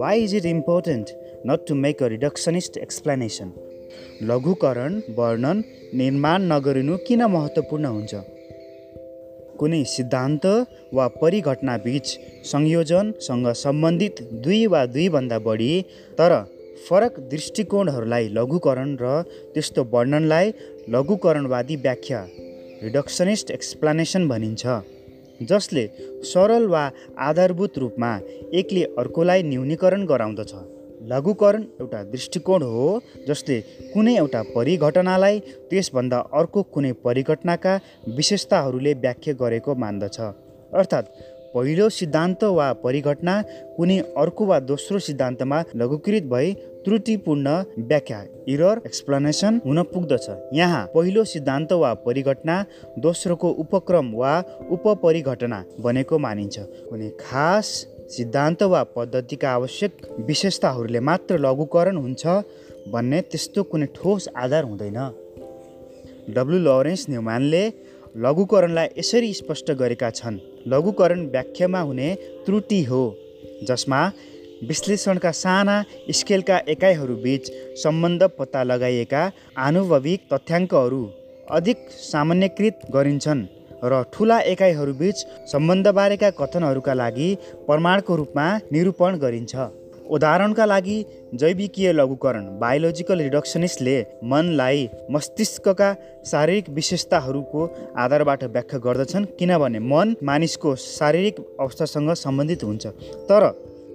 Why is it important not to make a reductionist explanation लघुकरण वर्णन निर्माण नगरिनु किन महत्त्वपूर्ण हुन्छ? कुनै सिद्धान्त वा परिघटनाबीच संयोजनसँग सम्बन्धित दुई वा दुईभन्दा बढी तर फरक दृष्टिकोणहरूलाई लघुकरण र त्यस्तो वर्णनलाई लघुकरणवादी व्याख्या रिडक्सनिस्ट एक्सप्लानेसन भनिन्छ। जसले सरल वा आधारभूत रूपमा एकले अर्कोलाई न्यूनीकरण गराउँदछ। लघुकरण एउटा दृष्टिकोण हो जसले कुनै एउटा परिघटनालाई त्यसभन्दा अर्को कुनै परिघटनाका विशेषताहरूले व्याख्या गरेको मान्दछ। अर्थात् पहिलो सिद्धान्त वा परिघटना कुनै अर्को वा दोस्रो सिद्धान्तमा लघुकृत भई त्रुटिपूर्ण व्याख्या इरर एक्सप्लेनेसन हुन पुग्दछ। यहाँ पहिलो सिद्धान्त वा परिघटना दोस्रोको उपक्रम वा उपपरिघटना बनेको मानिन्छ। कुनै खास सिद्धान्त वा पद्धतिका आवश्यक विशेषताहरूले मात्र लघुकरण हुन्छ भन्ने त्यस्तो कुनै ठोस आधार हुँदैन। डब्लु लरेन्स न्युम्यानले लघुकरणलाई यसरी स्पष्ट गरेका छन् लघुकरण व्याख्यामा हुने त्रुटि हो जसमा विश्लेषणका साना स्केलका एकाइहरूबीच सम्बन्ध पत्ता लगाइएका आनुभविक तथ्याङ्कहरू अधिक सामान्यकृत गरिन्छन् र ठुला एकाइहरूबीच सम्बन्धबारेका कथनहरूका लागि प्रमाणको रूपमा निरूपण गरिन्छ। उदाहरणका लागि जैविकीय लघुकरण बायोलोजिकल रिडक्सनिस्टले मनलाई मस्तिष्कका शारीरिक विशेषताहरूको आधारबाट व्याख्या गर्दछन् किनभने मन मानिसको शारीरिक अवस्थासँग सम्बन्धित हुन्छ। तर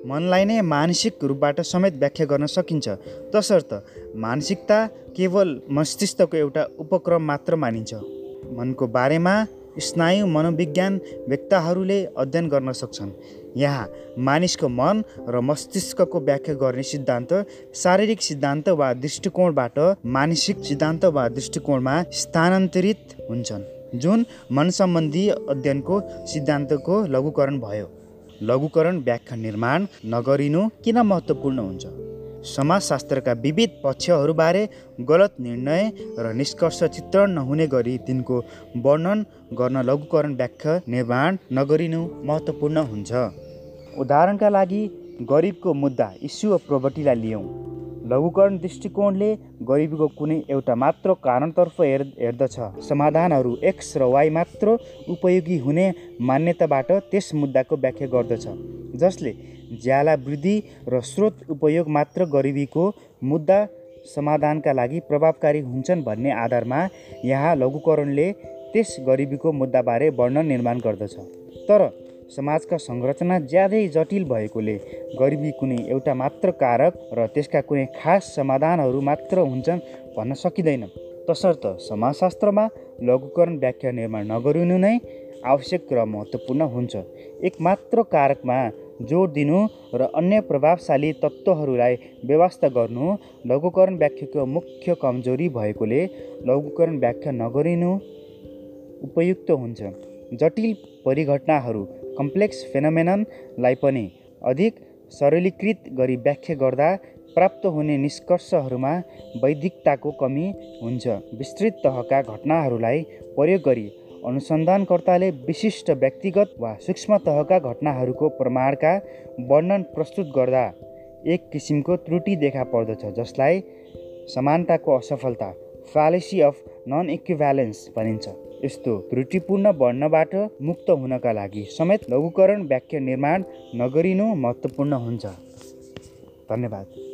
मनलाई नै मानसिक रूपबाट समेत व्याख्या गर्न सकिन्छ। तसर्थ मानसिकता केवल मस्तिष्कको एउटा उपक्रम मात्र मानिन्छ। मनको बारेमा स्नायु मनोविज्ञान व्यक्ताहरूले अध्ययन गर्न सक्छन्। यहाँ मानिसको मन र मस्तिष्कको व्याख्या गर्ने सिद्धान्त शारीरिक सिद्धान्त वा दृष्टिकोणबाट मानसिक सिद्धान्त वा दृष्टिकोणमा स्थानान्तरित हुन्छन्। जुन मन सम्बन्धी अध्ययनको सिद्धान्तको लघुकरण भयो। लघुकरण व्याख्या निर्माण नगरिनु किन महत्त्वपूर्ण हुन्छ? समाजशास्त्रका विविध पक्षहरूबारे गलत निर्णय र निष्कर्ष चित्रण नहुने गरी तिनको वर्णन गर्न लघुकरण व्याख्या निर्माण नगरिनु महत्त्वपूर्ण हुन्छ। उदाहरणका लागि गरिबको मुद्दा इस्यु अफ प्रोभर्टीलाई लियौँ। लघुकरण दृष्टिकोणले गरिबीको कुनै एउटा मात्र कारणतर्फ हेर हेर्दछ। समाधानहरू एक्स र वाइ मात्र उपयोगी हुने मान्यताबाट त्यस मुद्दाको व्याख्या गर्दछ जसले ज्याला वृद्धि र स्रोत उपयोग मात्र गरिबीको मुद्दा समाधानका लागि प्रभावकारी हुन्छन् भन्ने आधारमा यहाँ लघुकरणले त्यस गरिबीको मुद्दाबारे वर्णन निर्माण गर्दछ। तर समाजका संरचना ज्यादै जटिल भएकोले गरिबी कुनै एउटा मात्र कारक र त्यसका कुनै खास समाधानहरू मात्र हुन्छन् भन्न सकिँदैन। तसर्थ समाजशास्त्रमा लघुकरण व्याख्या निर्माण नगरिनु नै आवश्यक र महत्त्वपूर्ण हुन्छ। एक मात्र कारकमा जोड दिनु र अन्य प्रभावशाली तत्त्वहरूलाई व्यवस्था गर्नु लघुकरण व्याख्याको मुख्य कमजोरी भएकोले लघुकरण व्याख्या नगरिनु उपयुक्त हुन्छ। जटिल परिघटनाहरू कम्प्लेक्स फेनोमेननलाई पनि अधिक सरलीकृत गरी व्याख्या गर्दा प्राप्त हुने निष्कर्षहरूमा वैधिकताको कमी हुन्छ। विस्तृत तहका घटनाहरूलाई प्रयोग गरी अनुसन्धानकर्ताले विशिष्ट व्यक्तिगत वा सूक्ष्म तहका घटनाहरूको प्रमाणका वर्णन प्रस्तुत गर्दा एक किसिमको त्रुटि देखा पर्दछ जसलाई समानताको असफलता फ्यालेसी अफ नन इक्विभ्यालेन्स भनिन्छ। यस्तो त्रुटिपूर्ण वर्णबाट मुक्त हुनका लागि समेत लघुकरण व्याख्या निर्माण नगरिनु महत्त्वपूर्ण हुन्छ। धन्यवाद।